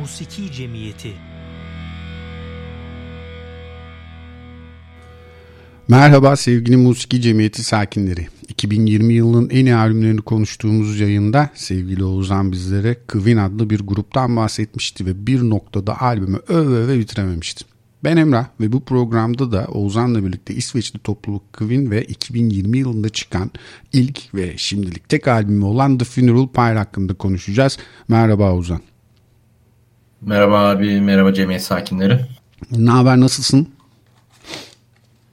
Musiki Cemiyeti Merhaba sevgili Musiki Cemiyeti sakinleri. 2020 yılının en iyi albümlerini konuştuğumuz yayında sevgili Oğuzhan bizlere Queen adlı bir gruptan bahsetmişti ve bir noktada albümü öve öve bitirememişti. Ben Emrah ve bu programda da Oğuzhan'la birlikte İsveçli topluluk Queen ve 2020 yılında çıkan ilk ve şimdilik tek albümü olan The Funeral Pyre hakkında konuşacağız. Merhaba Oğuzhan. Merhaba abi, merhaba cemiyet sakinleri. Ne haber, nasılsın?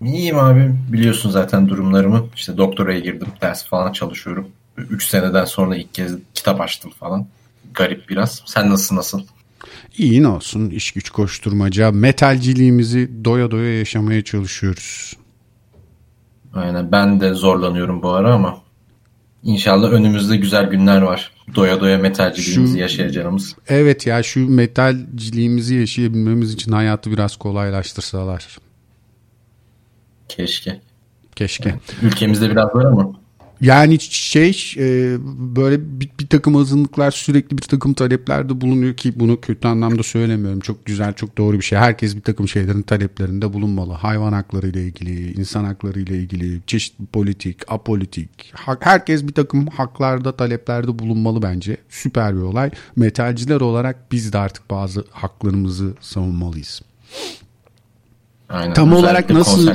İyiyim abi, biliyorsun zaten durumlarımı. İşte doktoraya girdim, ders falan çalışıyorum. 3 seneden sonra ilk kez kitap açtım falan. Garip biraz. Sen nasılsın, nasıl? İyi ne olsun, iş güç koşturmaca, metalciliğimizi doya doya yaşamaya çalışıyoruz. Aynen, ben de zorlanıyorum bu ara ama İnşallah önümüzde güzel günler var. Doya doya metalciliğimizi şu, yaşayacağımız. Evet ya şu metalciliğimizi yaşayabilmemiz için hayatı biraz kolaylaştırsalar. Keşke. Keşke. Ülkemizde biraz var ama. Yani şey e, böyle bir, bir takım azınlıklar sürekli bir takım taleplerde bulunuyor ki bunu kötü anlamda söylemiyorum. Çok güzel, çok doğru bir şey. Herkes bir takım şeylerin taleplerinde bulunmalı. Hayvan hakları ile ilgili, insan hakları ile ilgili, çeşitli politik, apolitik. Herkes bir takım haklarda, taleplerde bulunmalı bence. Süper bir olay. Metalciler olarak biz de artık bazı haklarımızı savunmalıyız. Aynen. Tam olarak nasıl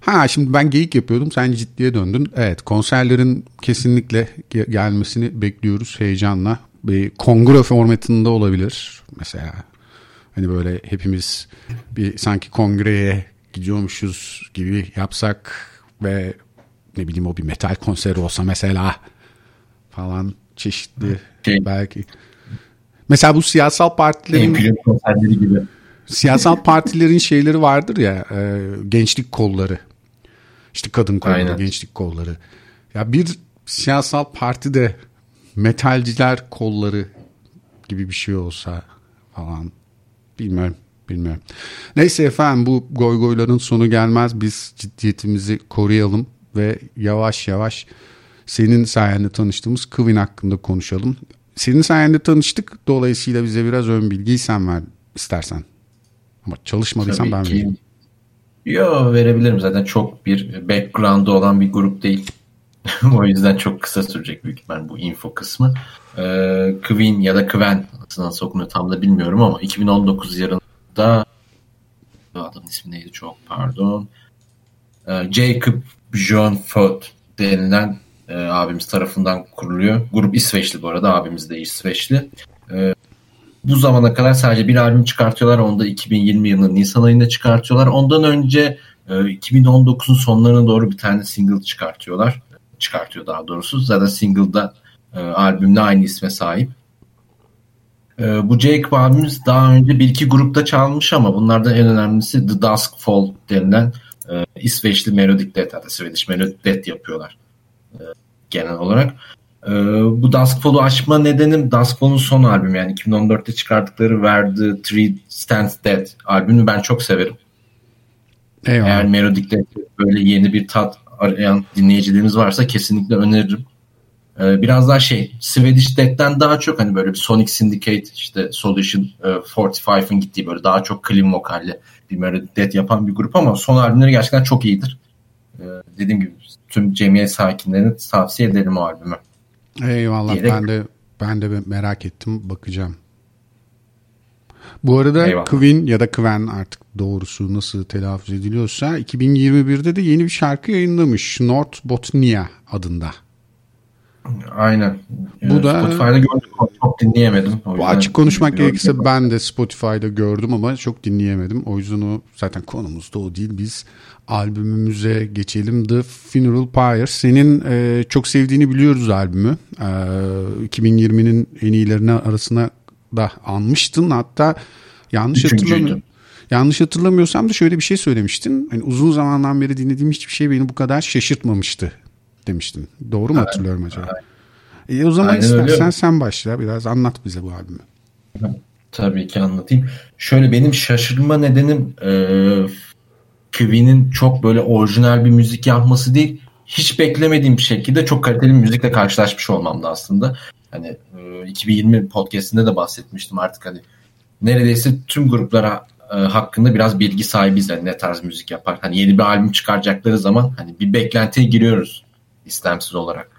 Ha şimdi ben geyik yapıyordum sen ciddiye döndün. Evet konserlerin kesinlikle gelmesini bekliyoruz heyecanla. Bir kongre formatında olabilir mesela. Hani böyle hepimiz bir sanki kongreye gidiyormuşuz gibi yapsak ve ne bileyim o bir metal konseri olsa mesela falan çeşitli şey. belki. Mesela bu siyasal partilerin konserleri gibi. Siyasal partilerin şeyleri vardır ya e, gençlik kolları işte kadın kolları, Aynen. gençlik kolları. Ya bir siyasal partide metalciler kolları gibi bir şey olsa falan bilmiyorum bilmiyorum. Neyse efendim bu goygoyların sonu gelmez. Biz ciddiyetimizi koruyalım ve yavaş yavaş senin sayende tanıştığımız Kıvin hakkında konuşalım. Senin sayende tanıştık. Dolayısıyla bize biraz ön bilgiyi sen ver istersen. Ama çalışmadıysan ben vereyim. Yo verebilirim zaten çok bir background'ı olan bir grup değil. o yüzden çok kısa sürecek büyük ihtimal bu info kısmı. Ee, Queen ya da Kven nasıl okunuyor tam da bilmiyorum ama 2019 yılında adamın ismi neydi çok pardon. Ee, Jacob John Foot denilen e, abimiz tarafından kuruluyor. Grup İsveçli bu arada abimiz de İsveçli. Ee, bu zamana kadar sadece bir albüm çıkartıyorlar. Onu da 2020 yılının Nisan ayında çıkartıyorlar. Ondan önce 2019'un e, sonlarına doğru bir tane single çıkartıyorlar. Çıkartıyor daha doğrusu. Zaten single'da e, albümle aynı isme sahip. E, bu Jake abimiz daha önce bir iki grupta çalmış ama bunlardan en önemlisi The Dusk Fall denilen İsveçli melodic death hatta Swedish melodic death yapıyorlar genel olarak. Ee, bu Duskfall'u açma nedenim Duskfall'un son albümü yani 2014'te çıkarttıkları verdi Three Stands Dead albümünü ben çok severim. Eyvallah. Eğer melodikte böyle yeni bir tat arayan dinleyicilerimiz varsa kesinlikle öneririm. e, biraz daha şey Swedish Death'ten daha çok hani böyle bir Sonic Syndicate işte Solution e, 45'ın gittiği böyle daha çok clean vokalli bir Melodic Death yapan bir grup ama son albümleri gerçekten çok iyidir. E, dediğim gibi tüm cemiyet sakinlerine tavsiye ederim o albümü. Eyvallah Diyerek- ben de ben de merak ettim bakacağım. Bu arada Eyvallah. Queen ya da Kven artık doğrusu nasıl telaffuz ediliyorsa 2021'de de yeni bir şarkı yayınlamış. North Botnia adında. Aynen. Bu da- Spotify'da gördüm ama çok dinleyemedim. O açık konuşmak gerekirse ben de Spotify'da gördüm ama çok dinleyemedim. O yüzden o zaten konumuz da o değil. Biz albümümüze geçelim. The Funeral Pyre. Senin e, çok sevdiğini biliyoruz albümü. E, 2020'nin en iyilerine arasına da anmıştın. Hatta yanlış hatırlamıyorum. Yanlış hatırlamıyorsam da şöyle bir şey söylemiştin. Hani uzun zamandan beri dinlediğim hiçbir şey beni bu kadar şaşırtmamıştı demiştin. Doğru mu hatırlıyorum acaba? E, o zaman Aynen öyle. istersen sen başla biraz anlat bize bu albümü. Tabii ki anlatayım. Şöyle benim şaşırma nedenim e, Queen'in çok böyle orijinal bir müzik yapması değil. Hiç beklemediğim bir şekilde çok kaliteli bir müzikle karşılaşmış olmamdı aslında. Hani e, 2020 podcastinde de bahsetmiştim artık hani neredeyse tüm gruplara e, hakkında biraz bilgi sahibiz yani ne tarz müzik yapar. Hani yeni bir albüm çıkaracakları zaman hani bir beklentiye giriyoruz istemsiz olarak.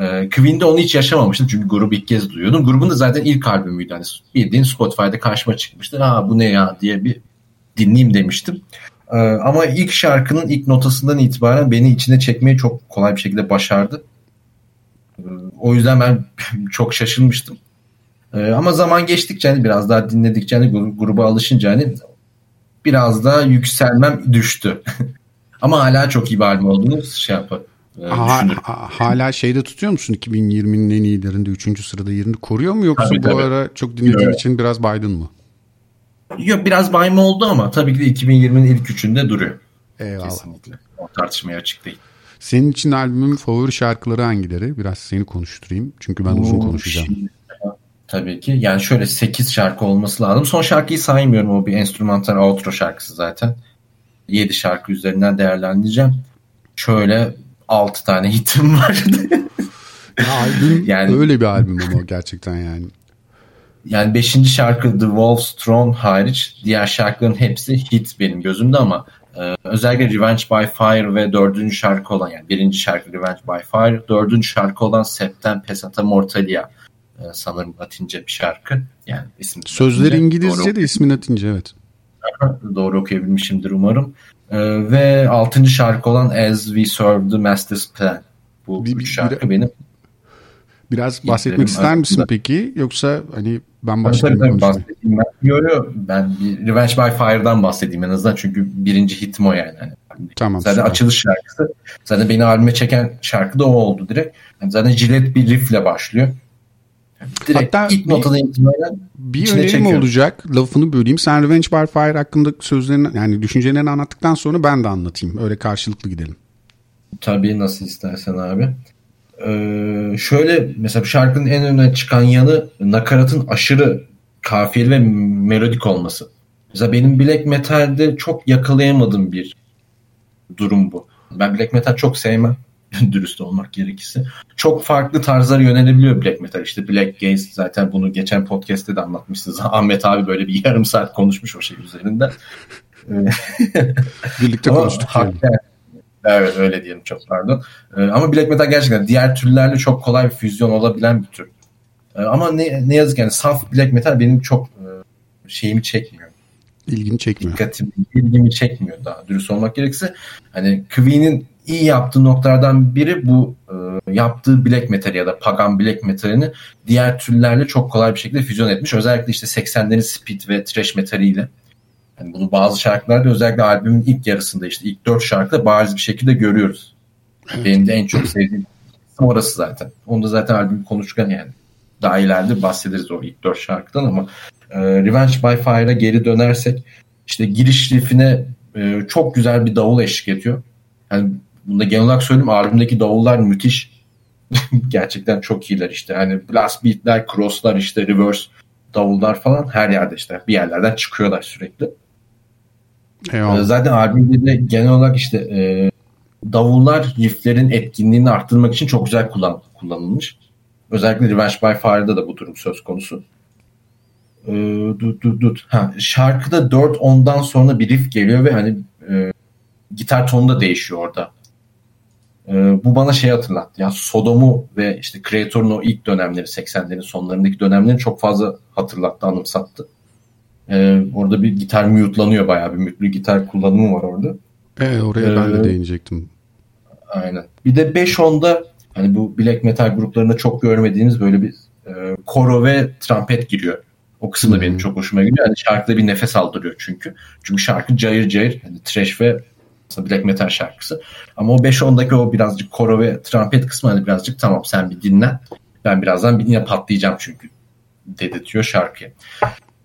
Ee, Queen'de onu hiç yaşamamıştım çünkü grubu ilk kez duyuyordum. Grubun da zaten ilk albümüydü. Hani bildiğin Spotify'da karşıma çıkmıştı. Ha bu ne ya diye bir dinleyeyim demiştim. Ee, ama ilk şarkının ilk notasından itibaren beni içine çekmeyi çok kolay bir şekilde başardı. Ee, o yüzden ben çok şaşırmıştım. Ee, ama zaman geçtikçe hani biraz daha dinledikçe hani gru- gruba alışınca hani biraz daha yükselmem düştü. ama hala çok iyi bir albüm olduğunu şey yapar. Ha- ha- hala şeyde tutuyor musun 2020'nin en iyilerinde 3. sırada yerini koruyor mu yoksa Tabii, bu tabii. ara çok dinlediğin Evet. için biraz baydın mı? Yok biraz bayma oldu ama tabii ki de 2020'nin ilk üçünde duruyor. Eyvallah. Kesinlikle. O tartışmaya açık değil. Senin için albümün favori şarkıları hangileri? Biraz seni konuşturayım. Çünkü ben uzun Oo, konuşacağım. şimdi- Tabii ki. Yani şöyle 8 şarkı olması lazım. Son şarkıyı saymıyorum. O bir enstrümantal outro şarkısı zaten. 7 şarkı üzerinden değerlendireceğim. Şöyle 6 tane hitim var. Ya albüm Yani- öyle bir albüm ama gerçekten yani. yani 5. şarkı The Wolf's Throne hariç diğer şarkıların hepsi hit benim gözümde ama e, özellikle Revenge by Fire ve dördüncü şarkı olan yani birinci şarkı Revenge by Fire dördüncü şarkı olan Septem Pesata Mortalia e, sanırım Latince bir şarkı yani ismi Sözleri Latince. İngilizce de ismi Latince evet. doğru okuyabilmişimdir umarım E, ve altıncı şarkı olan As We Serve the Master's Plan bu Bir- üç şarkı bir- benim Biraz bahsetmek ister misin aslında- peki? Yoksa hani ben Tabii başlayayım tabii konuşmaya. bahsedeyim ben. Yo, yo, ben bir Revenge by Fire'dan bahsedeyim en azından çünkü birinci hitim o yani. Hani Tamam zaten süper. açılış şarkısı. Zaten beni albüme çeken şarkı da o oldu direkt. Yani zaten Jilet bir riffle başlıyor. Direkt Hatta ilk bir- notadan itibaren Bir önerim çekiyor. olacak. Lafını böleyim. Sen Revenge by Fire hakkında sözlerini yani düşüncelerini anlattıktan sonra ben de anlatayım. Öyle karşılıklı gidelim. Tabii nasıl istersen abi. Ee, şöyle mesela bu şarkının en öne çıkan yanı nakaratın aşırı kafiyeli ve melodik olması. Mesela benim black metal'de çok yakalayamadığım bir durum bu. Ben black metal çok sevmem. Dürüst olmak gerekirse. Çok farklı tarzlara yönelebiliyor black metal. İşte black gaze zaten bunu geçen podcast'te de anlatmışsınız. Ahmet abi böyle bir yarım saat konuşmuş o şey üzerinden. Birlikte Ama konuştuk. yani. hakikaten- Evet öyle diyelim çok pardon. Ee, ama black metal gerçekten diğer türlerle çok kolay bir füzyon olabilen bir tür. Ee, ama ne, ne yazık yani saf black metal benim çok e, şeyimi çekmiyor. İlgini çekmiyor. Dikkatimi, ilgimi çekmiyor daha dürüst olmak gerekirse. Hani Queen'in iyi yaptığı noktalardan biri bu e, yaptığı black metal ya da pagan black metalini diğer türlerle çok kolay bir şekilde füzyon etmiş. Özellikle işte 80'lerin speed ve thrash metaliyle. Yani bunu bazı şarkılarda özellikle albümün ilk yarısında işte ilk dört şarkıda bariz bir şekilde görüyoruz. Benim de en çok sevdiğim orası zaten. Onu da zaten albüm konuşurken yani daha ileride bahsederiz o ilk dört şarkıdan ama e, Revenge by Fire'a geri dönersek işte giriş riffine e, çok güzel bir davul eşlik ediyor. Yani bunda genel olarak söyleyeyim albümdeki davullar müthiş. Gerçekten çok iyiler işte. Hani blast beatler, crosslar işte reverse davullar falan her yerde işte bir yerlerden çıkıyorlar sürekli. Eyvallah. Ee, Zaten albümde de genel olarak işte e, davullar rifflerin etkinliğini arttırmak için çok güzel kullan, kullanılmış. Özellikle Revenge by Fire'da da bu durum söz konusu. Ee, dut, dut, dut. Ha, şarkıda 4-10'dan sonra bir riff geliyor ve hani e, gitar tonu da değişiyor orada. E, bu bana şey hatırlattı. Ya Sodom'u ve işte Creator'un o ilk dönemleri 80'lerin sonlarındaki dönemleri çok fazla hatırlattı, anımsattı. E, orada bir gitar mute'lanıyor bayağı bir mütlü gitar kullanımı var orada. Evet oraya ee, ben de değinecektim. Aynen. Bir de 5-10'da hani bu black metal gruplarında çok görmediğimiz böyle bir e, koro ve trompet giriyor. O kısım da benim hmm. çok hoşuma gidiyor. Yani şarkıda bir nefes aldırıyor çünkü. Çünkü şarkı cayır cayır yani trash ve black metal şarkısı. Ama o 5-10'daki o birazcık koro ve trompet kısmı hani birazcık tamam sen bir dinlen. Ben birazdan bir yine patlayacağım çünkü dedirtiyor şarkıyı.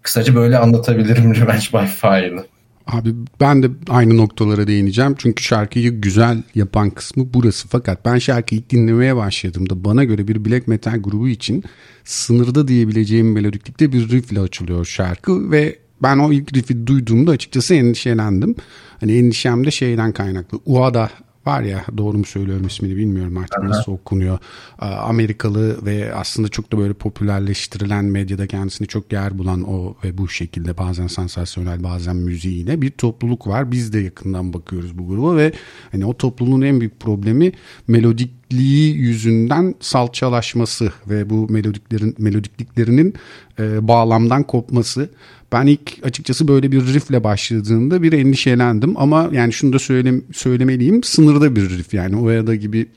Kısaca böyle anlatabilirim Revenge by Fire'ı. Abi ben de aynı noktalara değineceğim. Çünkü şarkıyı güzel yapan kısmı burası. Fakat ben şarkıyı dinlemeye başladığımda bana göre bir black metal grubu için sınırda diyebileceğim melodiklikte bir riffle açılıyor şarkı ve ben o ilk riff'i duyduğumda açıkçası endişelendim. Hani endişem de şeyden kaynaklı. Uada var ya doğru mu söylüyorum ismini bilmiyorum artık Aha. nasıl okunuyor. Amerikalı ve aslında çok da böyle popülerleştirilen medyada kendisini çok yer bulan o ve bu şekilde bazen sansasyonel bazen müziğiyle bir topluluk var. Biz de yakından bakıyoruz bu gruba ve hani o topluluğun en büyük problemi melodikliği yüzünden salçalaşması ve bu melodiklerin melodikliklerinin e, bağlamdan kopması. Ben ilk açıkçası böyle bir riffle başladığında bir endişelendim ama yani şunu da söyle, söylemeliyim sınırda bir riff yani o ya gibi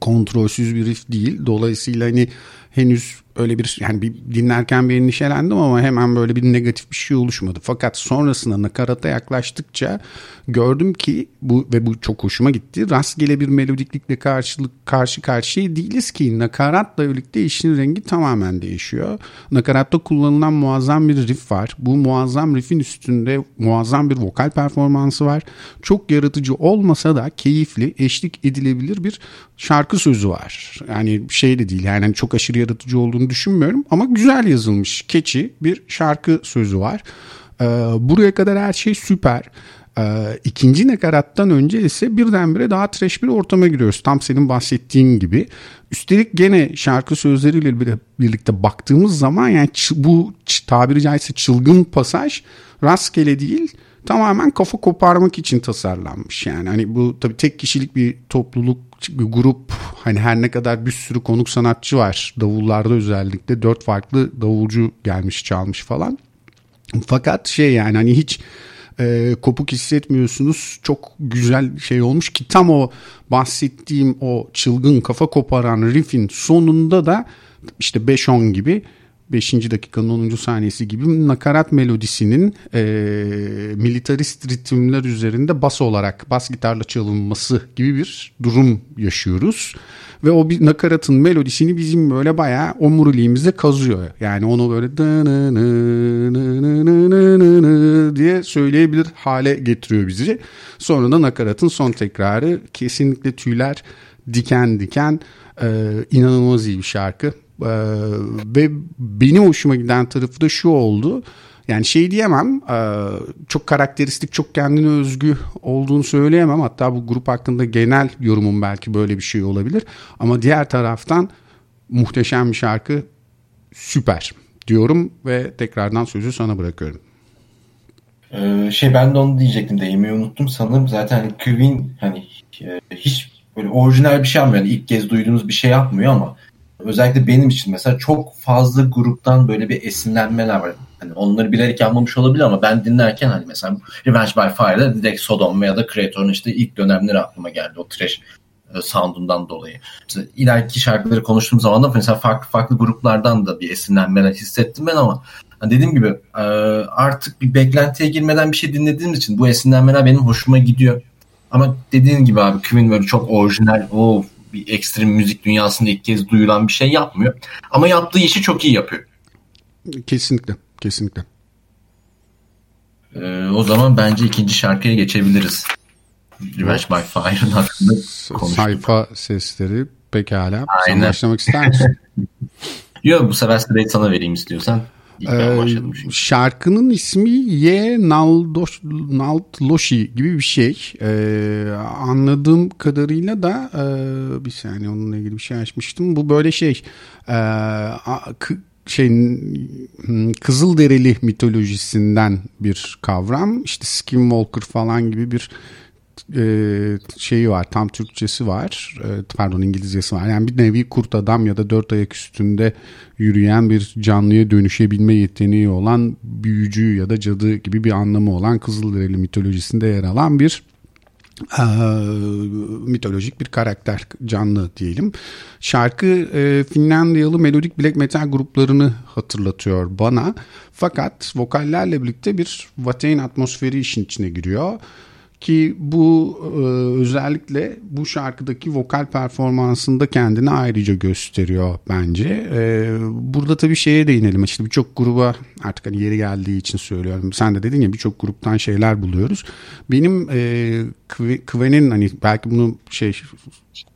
kontrolsüz bir riff değil. Dolayısıyla hani henüz öyle bir yani bir dinlerken bir endişelendim ama hemen böyle bir negatif bir şey oluşmadı. Fakat sonrasında nakarata yaklaştıkça gördüm ki bu ve bu çok hoşuma gitti. Rastgele bir melodiklikle karşılık karşı karşıya değiliz ki nakaratla birlikte işin rengi tamamen değişiyor. Nakaratta kullanılan muazzam bir riff var. Bu muazzam riffin üstünde muazzam bir vokal performansı var. Çok yaratıcı olmasa da keyifli, eşlik edilebilir bir şarkı sözü var. Yani şey de değil yani çok aşırı yaratıcı olduğunu düşünmüyorum ama güzel yazılmış keçi bir şarkı sözü var. Ee, buraya kadar her şey süper. Ee, ikinci nakarattan önce ise birdenbire daha trash bir ortama giriyoruz. Tam senin bahsettiğin gibi. Üstelik gene şarkı sözleriyle birlikte baktığımız zaman yani bu tabiri caizse çılgın pasaj rastgele değil tamamen kafa koparmak için tasarlanmış. Yani hani bu tabii tek kişilik bir topluluk bir grup hani her ne kadar bir sürü konuk sanatçı var davullarda özellikle dört farklı davulcu gelmiş çalmış falan. Fakat şey yani hani hiç e, kopuk hissetmiyorsunuz. Çok güzel şey olmuş ki tam o bahsettiğim o çılgın kafa koparan riffin sonunda da işte 5-10 gibi 5. dakikanın 10. saniyesi gibi nakarat melodisinin e, militarist ritimler üzerinde bas olarak bas gitarla çalınması gibi bir durum yaşıyoruz. Ve o bir nakaratın melodisini bizim böyle bayağı omuriliğimizde kazıyor. Yani onu böyle diye söyleyebilir hale getiriyor bizi. Sonra da nakaratın son tekrarı kesinlikle tüyler diken diken e, inanılmaz iyi bir şarkı. Ee, ve benim hoşuma giden tarafı da şu oldu. Yani şey diyemem e, çok karakteristik çok kendine özgü olduğunu söyleyemem. Hatta bu grup hakkında genel yorumum belki böyle bir şey olabilir. Ama diğer taraftan muhteşem bir şarkı süper diyorum ve tekrardan sözü sana bırakıyorum. Ee, şey ben de onu diyecektim değinmeyi unuttum sanırım. Zaten Queen hani e, hiç böyle orijinal bir şey yapmıyor. Yani ilk kez duyduğumuz bir şey yapmıyor ama özellikle benim için mesela çok fazla gruptan böyle bir esinlenmeler var. Hani onları bilerek yapmamış olabilir ama ben dinlerken hani mesela Revenge by Fire'da direkt Sodom ya da Creator'un işte ilk dönemleri aklıma geldi. O trash e, sound'undan dolayı. İşte ileriki şarkıları konuştuğum zaman da mesela farklı farklı gruplardan da bir esinlenmeler hissettim ben ama hani dediğim gibi e, artık bir beklentiye girmeden bir şey dinlediğim için bu esinlenmeler benim hoşuma gidiyor. Ama dediğin gibi abi Queen böyle çok orijinal, o bir ekstrem müzik dünyasında ilk kez duyulan bir şey yapmıyor. Ama yaptığı işi çok iyi yapıyor. Kesinlikle, kesinlikle. Ee, o zaman bence ikinci şarkıya geçebiliriz. Revenge by Fire'ın hakkında konuştuk. Sayfa sesleri pekala. Aynen. Sen başlamak ister misin? Yok bu sefer sırayı sana vereyim istiyorsan. Ee, şarkının ismi Ye Naldoş, Naldloşi gibi bir şey. Ee, anladığım kadarıyla da e, bir saniye onunla ilgili bir şey açmıştım. Bu böyle şey e, şey hmm, Kızılderili mitolojisinden bir kavram. İşte Skinwalker falan gibi bir e, şeyi var tam Türkçesi var e, pardon İngilizcesi var yani bir nevi kurt adam ya da dört ayak üstünde yürüyen bir canlıya dönüşebilme yeteneği olan büyücü ya da cadı gibi bir anlamı olan Kızılderili mitolojisinde yer alan bir e, mitolojik bir karakter canlı diyelim. Şarkı e, Finlandiyalı melodik black metal gruplarını hatırlatıyor bana. Fakat vokallerle birlikte bir Watain atmosferi işin içine giriyor. Ki bu e, özellikle bu şarkıdaki vokal performansında kendini ayrıca gösteriyor bence. E, burada tabii şeye değinelim. İşte birçok gruba artık hani yeri geldiği için söylüyorum. Sen de dedin ya birçok gruptan şeyler buluyoruz. Benim e, Kven'in hani belki bunu şey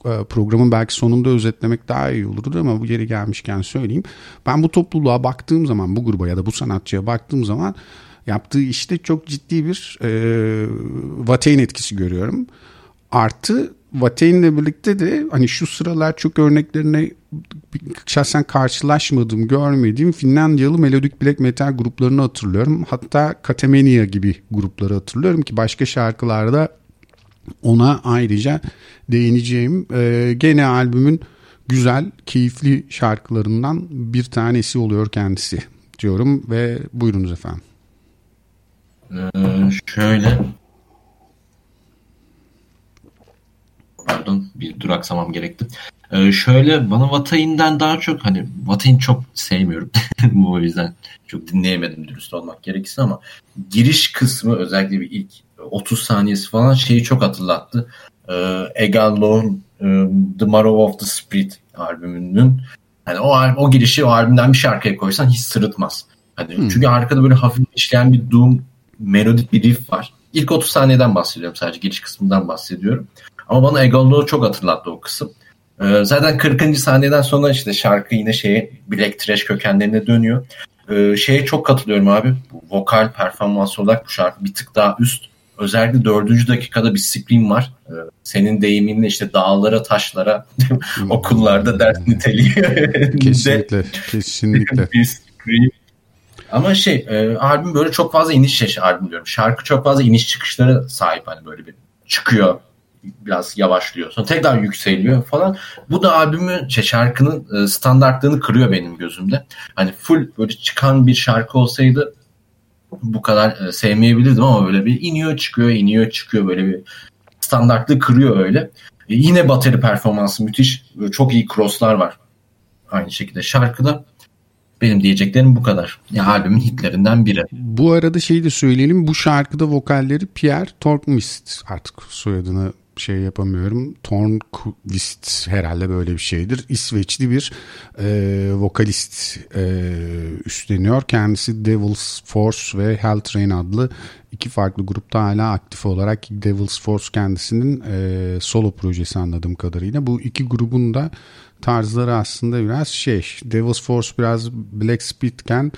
e, programın belki sonunda özetlemek daha iyi olurdu ama bu yeri gelmişken söyleyeyim. Ben bu topluluğa baktığım zaman bu gruba ya da bu sanatçıya baktığım zaman yaptığı işte çok ciddi bir e, Watain etkisi görüyorum. Artı Watain'le birlikte de hani şu sıralar çok örneklerine şahsen karşılaşmadığım, görmediğim Finlandiyalı melodik black metal gruplarını hatırlıyorum. Hatta Katamenia gibi grupları hatırlıyorum ki başka şarkılarda ona ayrıca değineceğim. Ee, gene albümün güzel, keyifli şarkılarından bir tanesi oluyor kendisi diyorum ve buyurunuz efendim. Ee, şöyle pardon bir duraksamam gerekti. Ee, şöyle bana Vatayin'den daha çok hani Vatayin çok sevmiyorum. Bu yüzden çok dinleyemedim dürüst olmak gerekirse ama giriş kısmı özellikle bir ilk 30 saniyesi falan şeyi çok hatırlattı. Ee, Egal Law'un e, The Marrow of the Spirit albümünün hani o o girişi o albümden bir şarkıya koysan hiç sırıtmaz. Hani hmm. çünkü arkada böyle hafif işleyen bir doom melodik bir riff var. İlk 30 saniyeden bahsediyorum sadece giriş kısmından bahsediyorum. Ama bana Egolo'yu çok hatırlattı o kısım. Ee, zaten 40. saniyeden sonra işte şarkı yine şeye Black Trash kökenlerine dönüyor. Ee, şeye çok katılıyorum abi. Vokal performans olarak bu şarkı bir tık daha üst. Özellikle dördüncü dakikada bir scream var. Ee, senin deyiminle işte dağlara, taşlara, okullarda ders niteliği. kesinlikle, kesinlikle. bir scream ama şey e, albüm böyle çok fazla iniş yaşı albüm diyorum. Şarkı çok fazla iniş çıkışları sahip hani böyle bir çıkıyor biraz yavaşlıyor. Sonra tekrar yükseliyor falan. Bu da albümün şey, şarkının e, standartlığını kırıyor benim gözümde. Hani full böyle çıkan bir şarkı olsaydı bu kadar e, sevmeyebilirdim ama böyle bir iniyor çıkıyor iniyor çıkıyor böyle bir standartlığı kırıyor öyle. E, yine bateri performansı müthiş. Böyle çok iyi crosslar var. Aynı şekilde şarkıda. Benim diyeceklerim bu kadar. Ya albümün hitlerinden biri. Bu arada şeyi de söyleyelim. Bu şarkıda vokalleri Pierre Torkmist artık soyadını şey yapamıyorum. Tornquist herhalde böyle bir şeydir. İsveçli bir e, vokalist e, üstleniyor. Kendisi Devil's Force ve Hell Train adlı iki farklı grupta hala aktif olarak Devil's Force kendisinin e, solo projesi anladığım kadarıyla. Bu iki grubun da tarzları aslında biraz şey. Devil's Force biraz Black Speed'ken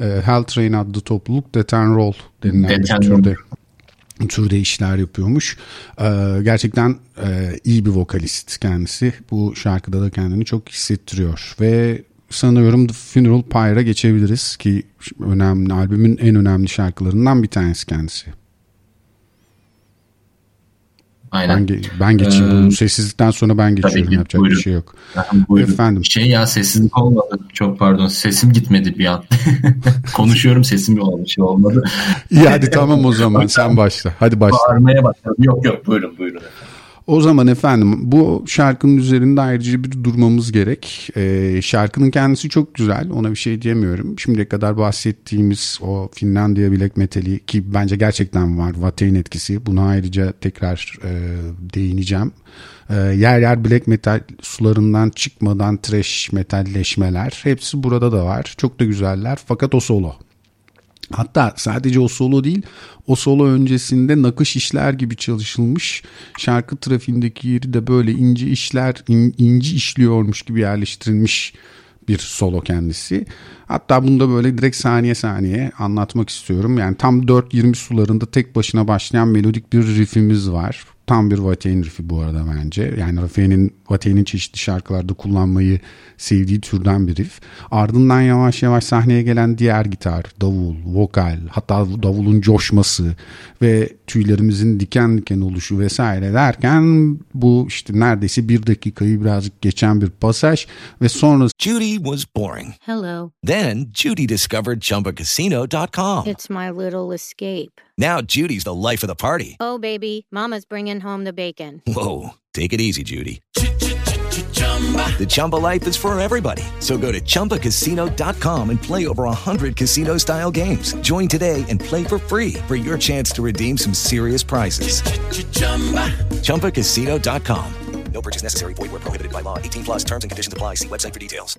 e, Hell Train adlı topluluk Death and Roll denilen bir türde türde işler yapıyormuş. Ee, gerçekten e, iyi bir vokalist kendisi. Bu şarkıda da kendini çok hissettiriyor ve sanıyorum The Funeral Pyre'a geçebiliriz ki önemli albümün en önemli şarkılarından bir tanesi kendisi. Aynen. Ben, ben geçeyim. Ee, sessizlikten sonra ben geçiyorum. Tabii, Yapacak buyurun. bir şey yok. buyurun. Efendim. Şey ya sessizlik olmadı. Çok pardon. Sesim gitmedi bir an. Konuşuyorum sesim olmadı. Şey olmadı. İyi hadi tamam o zaman sen başla. Hadi başla. Bağırmaya başladım. Yok yok buyurun buyurun. Efendim. O zaman efendim bu şarkının üzerinde ayrıca bir durmamız gerek. Ee, şarkının kendisi çok güzel ona bir şey diyemiyorum. Şimdiye kadar bahsettiğimiz o Finlandiya Black Metal'i ki bence gerçekten var Watain etkisi. Buna ayrıca tekrar e, değineceğim. E, yer yer Black Metal sularından çıkmadan trash metalleşmeler hepsi burada da var. Çok da güzeller fakat o solo. Hatta sadece o solo değil, o solo öncesinde nakış işler gibi çalışılmış. Şarkı trafiğindeki yeri de böyle ince işler, in, inci işliyormuş gibi yerleştirilmiş bir solo kendisi. Hatta bunu da böyle direkt saniye saniye anlatmak istiyorum. Yani tam 4-20 sularında tek başına başlayan melodik bir riffimiz var tam bir Watain riffi bu arada bence. Yani Rafael'in Watain'in çeşitli şarkılarda kullanmayı sevdiği türden bir riff. Ardından yavaş yavaş sahneye gelen diğer gitar, davul, vokal, hatta davulun coşması ve tüylerimizin diken diken oluşu vesaire derken bu işte neredeyse bir dakikayı birazcık geçen bir pasaj ve sonra Judy was boring. Hello. Then Judy discovered ChumbaCasino.com. It's my little escape. Now Judy's the life of the party. Oh, baby, Mama's bringing home the bacon. Whoa, take it easy, Judy. The Chumba life is for everybody. So go to ChumbaCasino.com and play over 100 casino style games. Join today and play for free for your chance to redeem some serious prizes. ChumbaCasino.com. No purchase necessary. Void where prohibited by law. 18 plus terms and conditions apply. See website for details.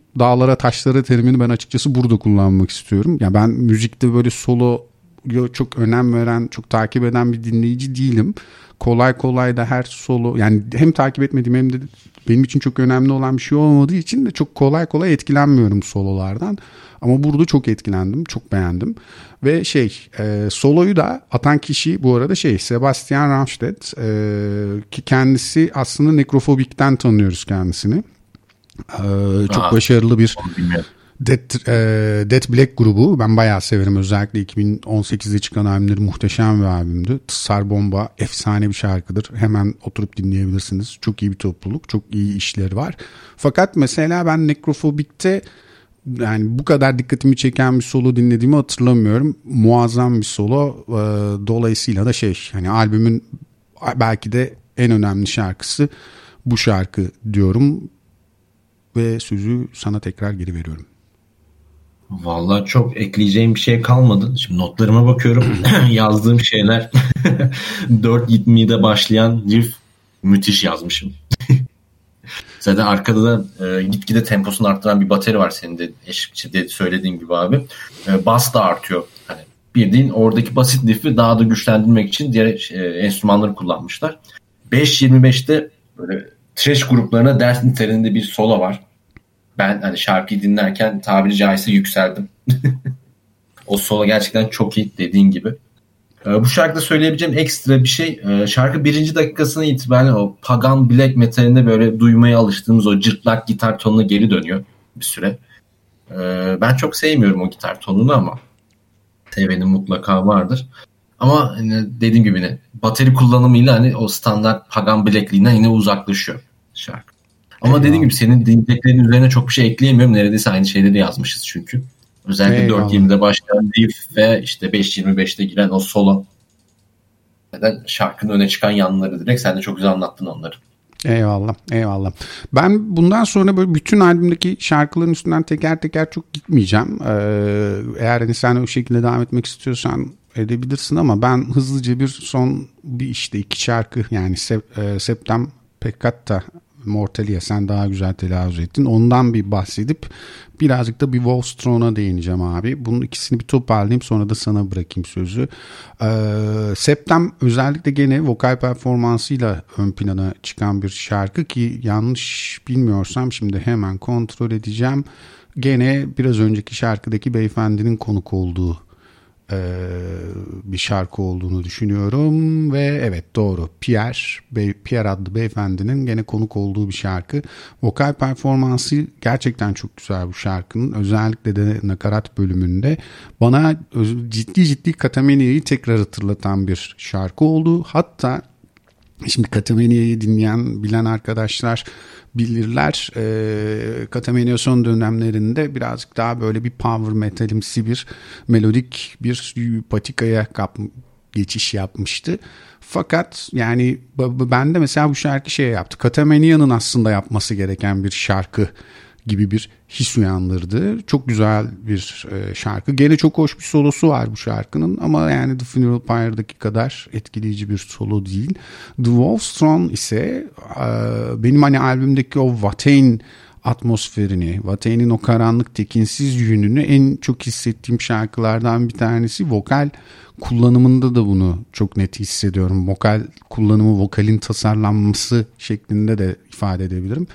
dağlara taşlara terimini ben açıkçası burada kullanmak istiyorum. Ya ben müzikte böyle solo çok önem veren, çok takip eden bir dinleyici değilim. Kolay kolay da her solo yani hem takip etmediğim hem de benim için çok önemli olan bir şey olmadığı için de çok kolay kolay etkilenmiyorum sololardan. Ama burada çok etkilendim, çok beğendim. Ve şey, e, soloyu da atan kişi bu arada şey Sebastian Ramstedt e, ki kendisi aslında nekrofobikten tanıyoruz kendisini. E, çok Aa, başarılı bir. Death, e, Death Black grubu ben bayağı severim. Özellikle 2018'de çıkan albümleri muhteşem bir albümdü. Tsar Bomba efsane bir şarkıdır. Hemen oturup dinleyebilirsiniz. Çok iyi bir topluluk. Çok iyi işleri var. Fakat mesela ben Necrophobic'te yani bu kadar dikkatimi çeken bir solo dinlediğimi hatırlamıyorum. Muazzam bir solo. E, dolayısıyla da şey hani albümün belki de en önemli şarkısı bu şarkı diyorum ve sözü sana tekrar geri veriyorum. Vallahi çok ekleyeceğim bir şey kalmadı. Şimdi notlarıma bakıyorum. Yazdığım şeyler 4.20'de başlayan riff müthiş yazmışım. Zaten arkada da e, gitgide temposunu arttıran bir bateri var senin de eşlikçi de söylediğin gibi abi. E, bas da artıyor. Hani bildiğin oradaki basit riff'i daha da güçlendirmek için diğer e, enstrümanları kullanmışlar. 5.25'te böyle trash gruplarına ders niteliğinde bir solo var. Ben hani şarkıyı dinlerken tabiri caizse yükseldim. o solo gerçekten çok iyi dediğin gibi. Ee, bu şarkıda söyleyebileceğim ekstra bir şey. Ee, şarkı birinci dakikasına itibaren o pagan black metalinde böyle duymaya alıştığımız o cırtlak gitar tonuna geri dönüyor bir süre. Ee, ben çok sevmiyorum o gitar tonunu ama sevenin mutlaka vardır. Ama hani dediğim gibi yine bateri kullanımıyla hani o standart pagan blackliğinden yine uzaklaşıyor şarkı. Ama Eyvallah. dediğim gibi senin dinlediklerinin üzerine çok bir şey ekleyemiyorum. Neredeyse aynı şeyleri yazmışız çünkü. Özellikle Eyvallah. 4.20'de başlayan riff ve işte 5.25'te giren o solo. Neden şarkının öne çıkan yanları direkt sen de çok güzel anlattın onları. Eyvallah, eyvallah. Ben bundan sonra böyle bütün albümdeki şarkıların üstünden teker teker çok gitmeyeceğim. Ee, eğer hani sen o şekilde devam etmek istiyorsan edebilirsin ama ben hızlıca bir son bir işte iki şarkı yani Se- e, Septem Peccatta Mortalia sen daha güzel telaffuz ettin. Ondan bir bahsedip birazcık da bir Wolfstron'a değineceğim abi. Bunun ikisini bir toparlayayım sonra da sana bırakayım sözü. Ee, Septem özellikle gene vokal performansıyla ön plana çıkan bir şarkı ki yanlış bilmiyorsam şimdi hemen kontrol edeceğim. Gene biraz önceki şarkıdaki beyefendinin konuk olduğu e, bir şarkı olduğunu düşünüyorum. Ve evet doğru. Pierre Bey, Pierre adlı beyefendinin gene konuk olduğu bir şarkı. Vokal performansı gerçekten çok güzel bu şarkının. Özellikle de nakarat bölümünde. Bana ciddi ciddi Katamenia'yı tekrar hatırlatan bir şarkı oldu. Hatta Şimdi Katamenia'yı dinleyen, bilen arkadaşlar bilirler. E, Katamenia son dönemlerinde birazcık daha böyle bir power metalimsi bir melodik bir patikaya kap, geçiş yapmıştı. Fakat yani ben de mesela bu şarkı şey yaptı. Katamania'nın aslında yapması gereken bir şarkı gibi bir his uyandırdı. Çok güzel bir e, şarkı. Gene çok hoş bir solosu var bu şarkının ama yani The Funeral Pyre'daki kadar etkileyici bir solo değil. The Wolf's Throne ise e, benim hani albümdeki o Watain atmosferini, Watain'in o karanlık tekinsiz yönünü en çok hissettiğim şarkılardan bir tanesi. Vokal kullanımında da bunu çok net hissediyorum. Vokal kullanımı, vokalin tasarlanması şeklinde de ifade edebilirim.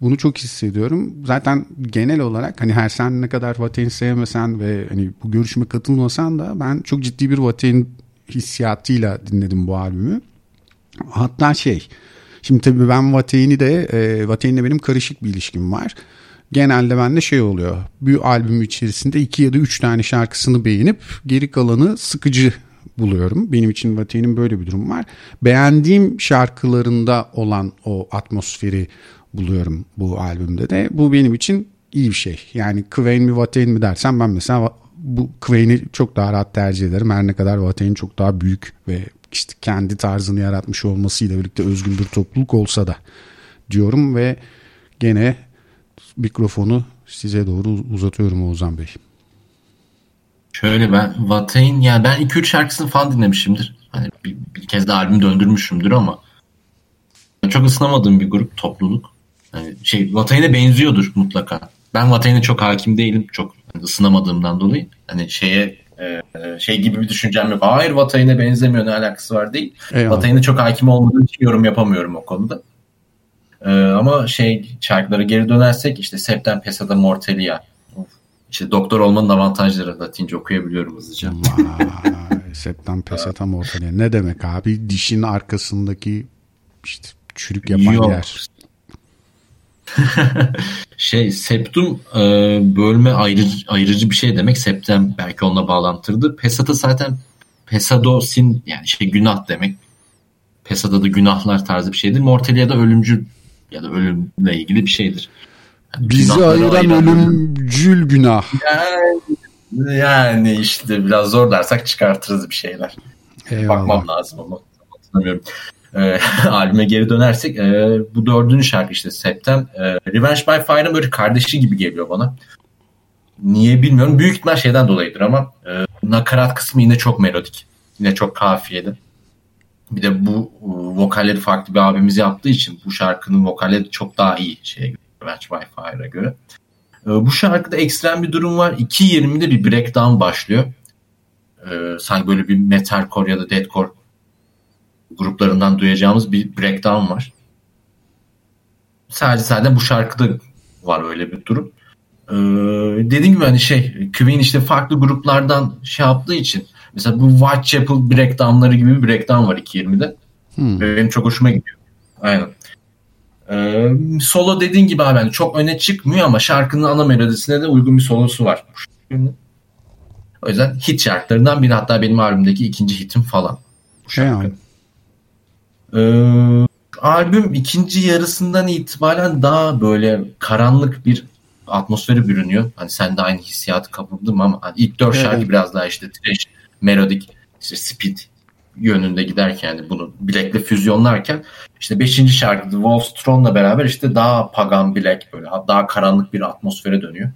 Bunu çok hissediyorum. Zaten genel olarak hani her sen ne kadar Vatain sevmesen ve hani bu görüşme katılmasan da ben çok ciddi bir Vatain hissiyatıyla dinledim bu albümü. Hatta şey şimdi tabii ben Vatain'i de e, Vatain'le benim karışık bir ilişkim var. Genelde bende şey oluyor. Bir albüm içerisinde iki ya da üç tane şarkısını beğenip geri kalanı sıkıcı buluyorum. Benim için Vatain'in böyle bir durum var. Beğendiğim şarkılarında olan o atmosferi, buluyorum bu albümde de. Bu benim için iyi bir şey. Yani Queen mi Watain mi dersen ben mesela bu Queen'i çok daha rahat tercih ederim. Her ne kadar Watain çok daha büyük ve işte kendi tarzını yaratmış olmasıyla birlikte özgün bir topluluk olsa da diyorum ve gene mikrofonu size doğru uzatıyorum Oğuzhan Bey. Şöyle ben Watain yani ben 2-3 şarkısını falan dinlemişimdir. Hani bir, bir kez de albüm döndürmüşümdür ama çok ısınamadığım bir grup topluluk. Yani şey Vatay'ına benziyordur mutlaka. Ben Vatay'ına çok hakim değilim. Çok ısınamadığımdan dolayı. Hani şeye e, şey gibi bir düşüncem yok. Hayır Vatay'ına benzemiyor ne alakası var değil. Vatay'ına çok hakim olmadığım için yorum yapamıyorum o konuda. Ee, ama şey şarkılara geri dönersek işte Septem Pesada Mortelia. İşte doktor olmanın avantajları Latince okuyabiliyorum hızlıca. Septem Pesada Mortelia. Ne demek abi? Dişin arkasındaki işte çürük yapan Yok. yer. şey septum e, bölme ayrıcı, ayrıcı bir şey demek. Septem belki onunla bağlantırdı. Pesata zaten pesado sin yani şey günah demek. Pesada da günahlar tarzı bir şeydir. Mortalia da ölümcül ya da ölümle ilgili bir şeydir. Yani Bizi ayıran, ayıran ölümcül günah. Yani, yani işte biraz zor dersek çıkartırız bir şeyler. Eyvallah. Bakmam lazım ama hatırlamıyorum e, albüme geri dönersek e, bu dördüncü şarkı işte Septem. E, Revenge by Fire'ın böyle kardeşi gibi geliyor bana. Niye bilmiyorum. Büyük ihtimal şeyden dolayıdır ama e, nakarat kısmı yine çok melodik. Yine çok kafiyeli. Bir de bu e, vokalleri farklı bir abimiz yaptığı için bu şarkının vokalleri çok daha iyi şeye göre, Revenge by Fire'a göre. E, bu şarkıda ekstrem bir durum var. 2.20'de bir breakdown başlıyor. E, sanki böyle bir metalcore ya da deathcore gruplarından duyacağımız bir breakdown var. Sadece sadece bu şarkıda var öyle bir durum. Ee, dediğim gibi hani şey Queen işte farklı gruplardan şey yaptığı için mesela bu Whitechapel breakdownları gibi bir breakdown var 2.20'de. Hmm. Benim çok hoşuma gidiyor. Aynen. Ee, solo dediğin gibi abi yani çok öne çıkmıyor ama şarkının ana melodisine de uygun bir solosu var. O yüzden hit şarkılarından biri hatta benim albümdeki ikinci hitim falan. Bu şarkı. Şey ee, albüm ikinci yarısından itibaren daha böyle karanlık bir atmosferi bürünüyor. Hani sen de aynı hissiyatı kapıldım ama hani ilk dört evet. şarkı biraz daha işte trash, melodik, işte speed yönünde giderken yani bunu Black'le füzyonlarken işte beşinci şarkı The Wolf's Throne'la beraber işte daha pagan Black böyle daha karanlık bir atmosfere dönüyor.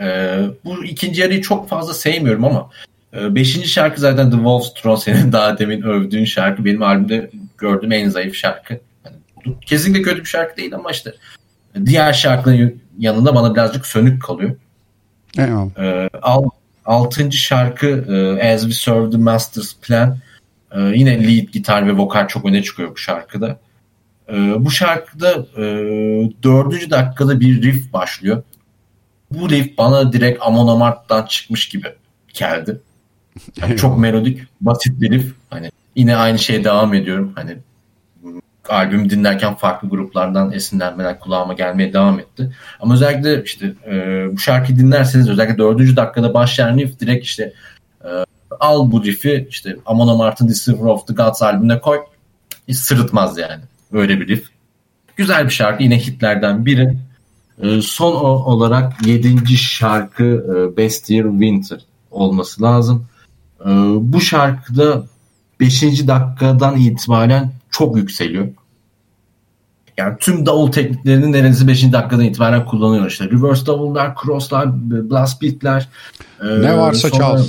Ee, bu ikinci yarıyı çok fazla sevmiyorum ama beşinci şarkı zaten The Wolf's Throne senin daha demin övdüğün şarkı. Benim albümde gördüğüm en zayıf şarkı. Yani, kesinlikle kötü bir şarkı değil ama işte diğer şarkının yanında bana birazcık sönük kalıyor. Eyvallah. Ee, al, altıncı şarkı e, As We Serve the Master's Plan. Ee, yine lead gitar ve vokal çok öne çıkıyor bu şarkıda. Ee, bu şarkıda e, dördüncü dakikada bir riff başlıyor. Bu riff bana direkt Amon Amarth'tan çıkmış gibi geldi. Yani çok melodik, basit bir riff. Hani yine aynı şeye devam ediyorum. Hani albüm dinlerken farklı gruplardan esinlenmeler kulağıma gelmeye devam etti. Ama özellikle işte e, bu şarkıyı dinlerseniz özellikle dördüncü dakikada başlayan riff direkt işte e, al bu riff'i işte Amon Amarth'ın Deceiver of the Gods albümüne koy. Hiç sırıtmaz yani. Öyle bir riff. Güzel bir şarkı. Yine hitlerden biri. E, son olarak yedinci şarkı e, Best Year Winter olması lazım. Ee, bu şarkıda 5. dakikadan itibaren çok yükseliyor. Yani tüm davul tekniklerini neredeyse 5. dakikadan itibaren kullanıyor işte. Reverse davullar, crosslar, blast beatler. E, ne varsa çal.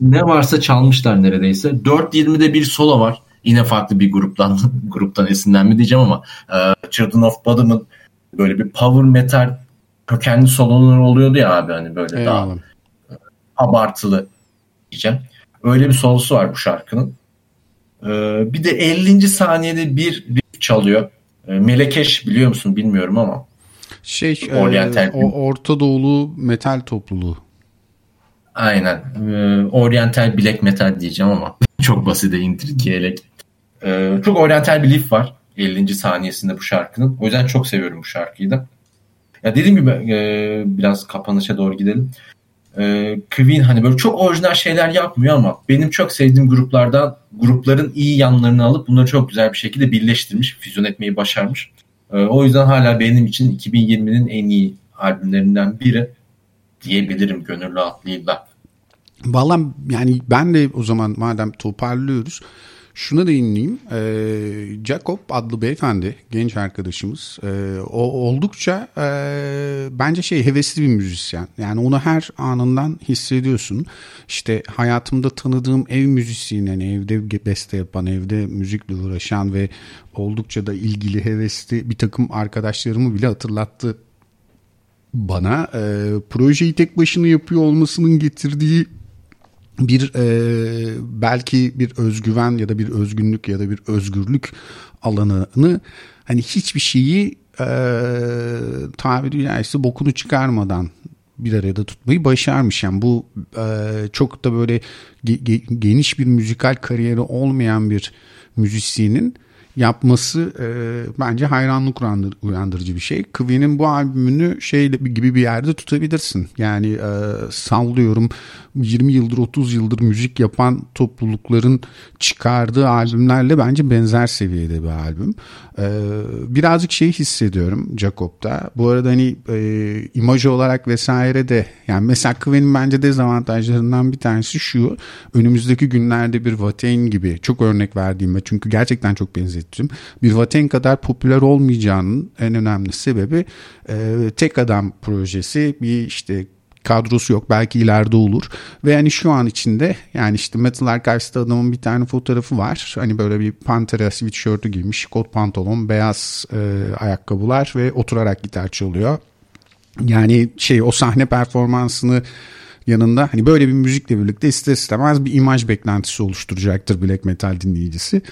Ne varsa çalmışlar neredeyse. 4.20'de bir solo var. Yine farklı bir gruptan gruptan esinlenme diyeceğim ama e, Children of Bodom'ın böyle bir power metal kökenli sololar oluyordu ya abi hani böyle Eyvallah. daha abartılı diyeceğim. Öyle bir solosu var bu şarkının. Ee, bir de 50. saniyede bir riff çalıyor. Ee, Melekeş biliyor musun bilmiyorum ama. Şey Oriental e, o Orta Doğulu metal topluluğu. Aynen. Ee, Oriental black metal diyeceğim ama çok basite indirgeyerek. Ee, çok Oriental bir riff var 50. saniyesinde bu şarkının. O yüzden çok seviyorum bu şarkıyı da. Ya dediğim gibi e, biraz kapanışa doğru gidelim e, Queen hani böyle çok orijinal şeyler yapmıyor ama benim çok sevdiğim gruplardan grupların iyi yanlarını alıp bunları çok güzel bir şekilde birleştirmiş, füzyon etmeyi başarmış. E, o yüzden hala benim için 2020'nin en iyi albümlerinden biri diyebilirim gönül rahatlığıyla. Valla yani ben de o zaman madem toparlıyoruz Şuna değineyim. E, Jacob adlı beyefendi, genç arkadaşımız. E, o oldukça e, bence şey hevesli bir müzisyen. Yani onu her anından hissediyorsun. İşte hayatımda tanıdığım ev müzisyeni, yani evde beste yapan, evde müzikle uğraşan ve oldukça da ilgili, hevesli bir takım arkadaşlarımı bile hatırlattı bana. E, projeyi tek başına yapıyor olmasının getirdiği bir e, belki bir özgüven ya da bir özgünlük ya da bir özgürlük alanını hani hiçbir şeyi e, tabiri caizse bokunu çıkarmadan bir arada tutmayı başarmış. Yani bu e, çok da böyle ge, ge, geniş bir müzikal kariyeri olmayan bir müzisyenin yapması e, bence hayranlık uyandır, uyandırıcı bir şey. Queen'in bu albümünü şey gibi bir yerde tutabilirsin. Yani e, sallıyorum 20 yıldır 30 yıldır müzik yapan toplulukların çıkardığı albümlerle bence benzer seviyede bir albüm. E, birazcık şey hissediyorum Jacob'da. Bu arada hani e, imaj olarak vesaire de yani mesela Queen'in bence dezavantajlarından bir tanesi şu. Önümüzdeki günlerde bir Watain gibi çok örnek verdiğim ve çünkü gerçekten çok benzettim. Bir Watain kadar popüler olmayacağının en önemli sebebi e, tek adam projesi bir işte kadrosu yok. Belki ileride olur. Ve yani şu an içinde yani işte Metal Archives'ta adamın bir tane fotoğrafı var. Hani böyle bir Pantera sweatshirt'ü giymiş. Kot pantolon, beyaz e, ayakkabılar ve oturarak gitar çalıyor. Yani şey o sahne performansını yanında hani böyle bir müzikle birlikte ister istemez bir imaj beklentisi oluşturacaktır black metal dinleyicisi.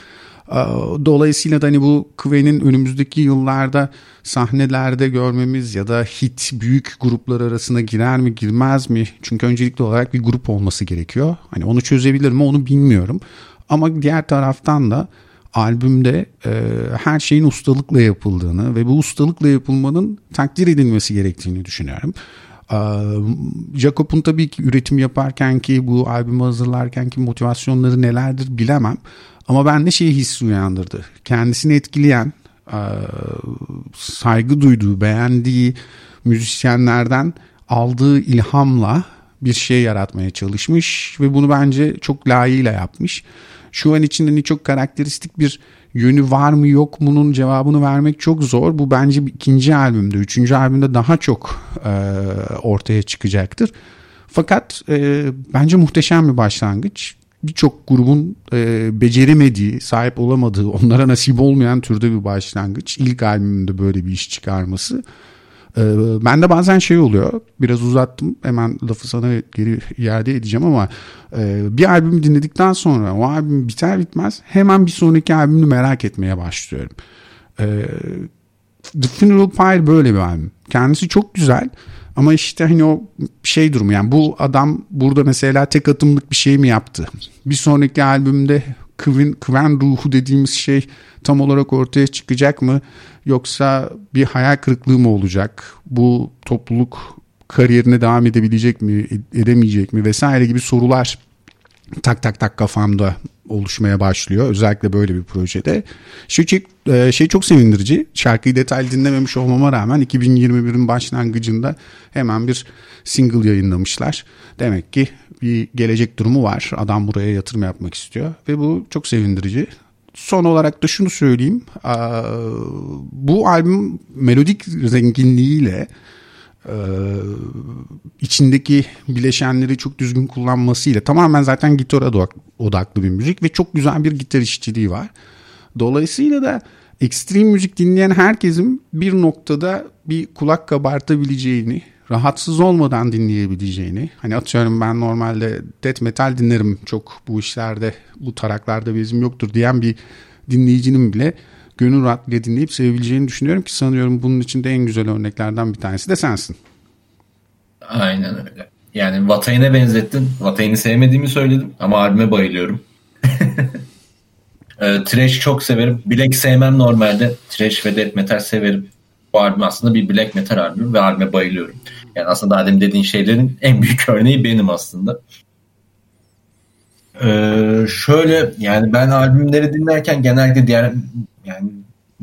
Dolayısıyla da hani bu Queen'in önümüzdeki yıllarda sahnelerde görmemiz ya da hit büyük gruplar arasına girer mi girmez mi? Çünkü öncelikli olarak bir grup olması gerekiyor. Hani onu çözebilir mi onu bilmiyorum. Ama diğer taraftan da albümde e, her şeyin ustalıkla yapıldığını ve bu ustalıkla yapılmanın takdir edilmesi gerektiğini düşünüyorum. E, Jacob'un tabii ki üretim yaparken ki bu albümü hazırlarken ki motivasyonları nelerdir bilemem. Ama bende şey hissi uyandırdı. Kendisini etkileyen, e, saygı duyduğu, beğendiği müzisyenlerden aldığı ilhamla bir şey yaratmaya çalışmış ve bunu bence çok layığıyla yapmış. Şu an içinde hani çok karakteristik bir yönü var mı yok mu'nun cevabını vermek çok zor. Bu bence ikinci albümde, üçüncü albümde daha çok e, ortaya çıkacaktır. Fakat e, bence muhteşem bir başlangıç birçok grubun e, beceremediği, sahip olamadığı, onlara nasip olmayan türde bir başlangıç. İlk albümünde böyle bir iş çıkarması. E, ben de bazen şey oluyor, biraz uzattım hemen lafı sana geri iade edeceğim ama e, bir albümü dinledikten sonra o albüm biter bitmez hemen bir sonraki albümünü merak etmeye başlıyorum. E, The Funeral Pyre böyle bir albüm. Kendisi çok güzel ama işte hani o şey durumu yani bu adam burada mesela tek atımlık bir şey mi yaptı? Bir sonraki albümde Kıven, Kıven ruhu dediğimiz şey tam olarak ortaya çıkacak mı? Yoksa bir hayal kırıklığı mı olacak? Bu topluluk kariyerine devam edebilecek mi, edemeyecek mi vesaire gibi sorular tak tak tak kafamda oluşmaya başlıyor. Özellikle böyle bir projede. Şey, e, şey çok sevindirici. Şarkıyı detaylı dinlememiş olmama rağmen 2021'in başlangıcında hemen bir single yayınlamışlar. Demek ki bir gelecek durumu var. Adam buraya yatırım yapmak istiyor ve bu çok sevindirici. Son olarak da şunu söyleyeyim. Bu albüm melodik zenginliğiyle e, içindeki bileşenleri çok düzgün kullanmasıyla tamamen zaten gitara odaklı bir müzik ve çok güzel bir gitar işçiliği var. Dolayısıyla da ekstrem müzik dinleyen herkesin bir noktada bir kulak kabartabileceğini, rahatsız olmadan dinleyebileceğini. Hani atıyorum ben normalde death metal dinlerim çok bu işlerde, bu taraklarda bezim yoktur diyen bir dinleyicinin bile gönül rahatlığıyla dinleyip sevebileceğini düşünüyorum ki sanıyorum bunun içinde en güzel örneklerden bir tanesi de sensin. Aynen öyle. Yani Vatay'ına benzettin. Vatay'ını sevmediğimi söyledim ama albüme bayılıyorum. e, trash çok severim. Black sevmem normalde. Trash ve death metal severim. Bu albüm aslında bir black metal albüm ve albüme bayılıyorum. Yani aslında Adem dediğin şeylerin en büyük örneği benim aslında. Ee, şöyle yani ben albümleri dinlerken genelde diğer yani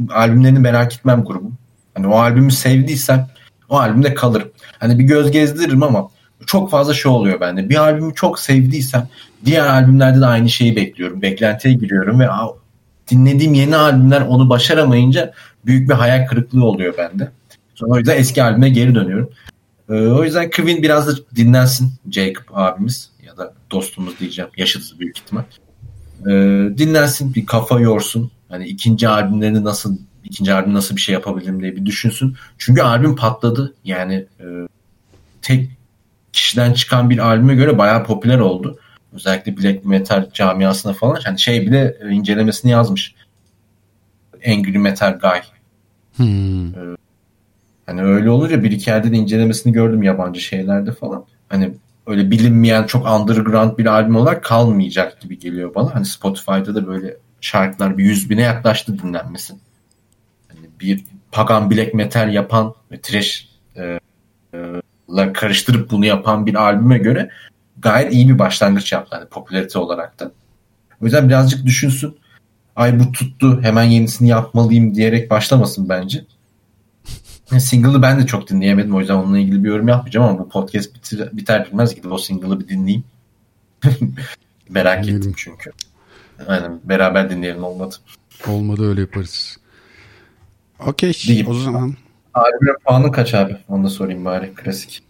albümlerini merak etmem grubum. Hani o albümü sevdiysem o albümde kalırım. Hani bir göz gezdiririm ama çok fazla şey oluyor bende. Bir albümü çok sevdiysem diğer albümlerde de aynı şeyi bekliyorum. Beklentiye giriyorum ve dinlediğim yeni albümler onu başaramayınca büyük bir hayal kırıklığı oluyor bende. Sonra o yüzden eski albüme geri dönüyorum. Ee, o yüzden Queen biraz da dinlensin Jacob abimiz ya da dostumuz diyeceğim. Yaşıtız büyük ihtimal. Ee, dinlensin bir kafa yorsun. Hani ikinci albümlerini nasıl ikinci albüm nasıl bir şey yapabilirim diye bir düşünsün. Çünkü albüm patladı. Yani e, tek kişiden çıkan bir albüme göre bayağı popüler oldu. Özellikle black metal camiasına falan. Yani şey bile e, incelemesini yazmış. Angry Metal Guy. Hmm. Ee, hani öyle olunca bir iki yerde de incelemesini gördüm yabancı şeylerde falan. Hani öyle bilinmeyen çok underground bir albüm olarak kalmayacak gibi geliyor bana. Hani Spotify'da da böyle şarkılar bir yüz bine yaklaştı dinlenmesi. Yani bir pagan black metal yapan ve trash e, e, karıştırıp bunu yapan bir albüme göre gayet iyi bir başlangıç yaptı hani popülarite olarak da. O yüzden birazcık düşünsün. Ay bu tuttu hemen yenisini yapmalıyım diyerek başlamasın bence. Single'ı ben de çok dinleyemedim. O yüzden onunla ilgili bir yorum yapmayacağım ama bu podcast bitir, biter bitmez gidip o single'ı bir dinleyeyim. Merak Dinleyelim. ettim çünkü. Aynen beraber dinleyelim olmadı. Olmadı öyle yaparız. Okey o zaman. Albümün puanı kaç abi? Onu da sorayım bari klasik.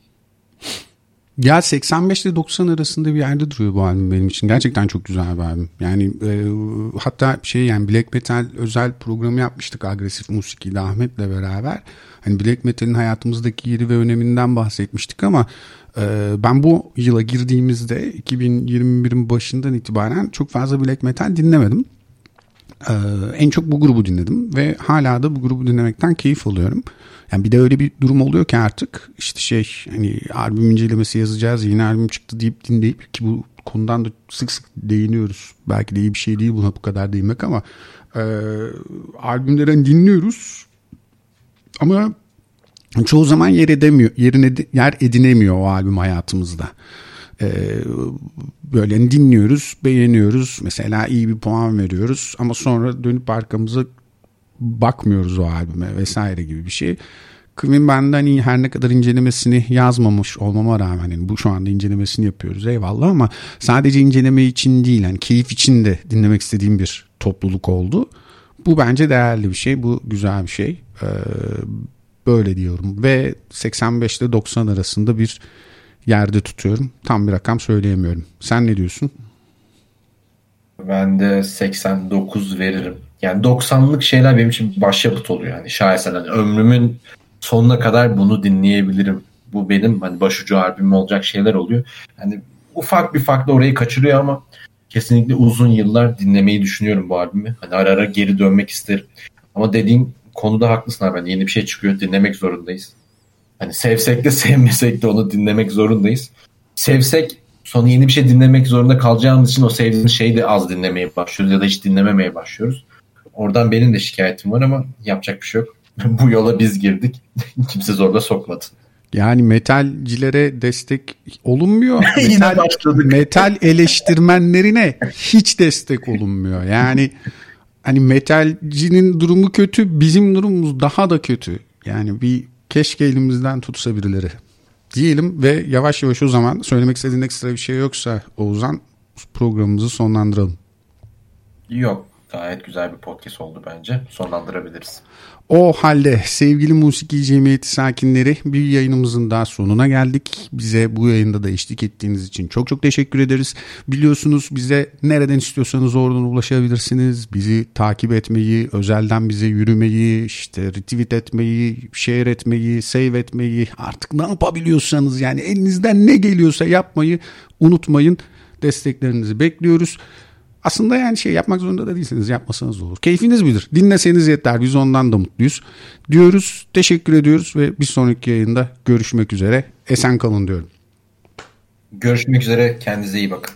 Ya 85 ile 90 arasında bir yerde duruyor bu albüm benim için. Gerçekten çok güzel bir albüm. Yani e, hatta şey yani Black Metal özel programı yapmıştık agresif musikiyle Ahmet'le beraber. Hani Black Metal'in hayatımızdaki yeri ve öneminden bahsetmiştik ama ben bu yıla girdiğimizde 2021'in başından itibaren çok fazla Black Metal dinlemedim. Ee, en çok bu grubu dinledim ve hala da bu grubu dinlemekten keyif alıyorum. Yani bir de öyle bir durum oluyor ki artık işte şey hani albüm incelemesi yazacağız yeni albüm çıktı deyip dinleyip ki bu konudan da sık sık değiniyoruz. Belki de iyi bir şey değil buna bu kadar değinmek ama e, albümleri dinliyoruz ama çoğu zaman yer edemiyor, yerine yer edinemiyor o albüm hayatımızda. Ee, böyle dinliyoruz, beğeniyoruz. Mesela iyi bir puan veriyoruz ama sonra dönüp arkamıza bakmıyoruz o albüme vesaire gibi bir şey. Queen benden iyi her ne kadar incelemesini yazmamış olmama rağmen yani bu şu anda incelemesini yapıyoruz eyvallah ama sadece inceleme için değil yani keyif için de dinlemek istediğim bir topluluk oldu. Bu bence değerli bir şey bu güzel bir şey ee, böyle diyorum ve 85 ile 90 arasında bir yerde tutuyorum. Tam bir rakam söyleyemiyorum. Sen ne diyorsun? Ben de 89 veririm. Yani 90'lık şeyler benim için başyapıt oluyor. Yani şaheser. Hani ömrümün sonuna kadar bunu dinleyebilirim. Bu benim hani başucu albüm olacak şeyler oluyor. Yani ufak bir farklı orayı kaçırıyor ama kesinlikle uzun yıllar dinlemeyi düşünüyorum bu albümü. Hani ara ara geri dönmek isterim. Ama dediğim konuda haklısın abi. Yani yeni bir şey çıkıyor dinlemek zorundayız. Hani sevsek de sevmesek de onu dinlemek zorundayız. Sevsek sonra yeni bir şey dinlemek zorunda kalacağımız için o sevdiğimiz şeyi de az dinlemeye başlıyoruz ya da hiç dinlememeye başlıyoruz. Oradan benim de şikayetim var ama yapacak bir şey yok. Bu yola biz girdik. Kimse zorla sokmadı. Yani metalcilere destek olunmuyor. Yine metal, başladık. metal eleştirmenlerine hiç destek olunmuyor. Yani hani metalcinin durumu kötü, bizim durumumuz daha da kötü. Yani bir keşke elimizden tutsa birileri. Diyelim ve yavaş yavaş o zaman söylemek istediğin ekstra bir şey yoksa Oğuzhan programımızı sonlandıralım. Yok. Gayet güzel bir podcast oldu bence. Sonlandırabiliriz. O halde sevgili Musiki Cemiyeti sakinleri bir yayınımızın daha sonuna geldik. Bize bu yayında da eşlik ettiğiniz için çok çok teşekkür ederiz. Biliyorsunuz bize nereden istiyorsanız oradan ulaşabilirsiniz. Bizi takip etmeyi, özelden bize yürümeyi, işte retweet etmeyi, share etmeyi, save etmeyi artık ne yapabiliyorsanız yani elinizden ne geliyorsa yapmayı unutmayın. Desteklerinizi bekliyoruz. Aslında yani şey yapmak zorunda da değilsiniz. Yapmasanız olur. Keyfiniz bilir. Dinleseniz yeter. Biz ondan da mutluyuz. Diyoruz. Teşekkür ediyoruz ve bir sonraki yayında görüşmek üzere. Esen kalın diyorum. Görüşmek üzere. Kendinize iyi bakın.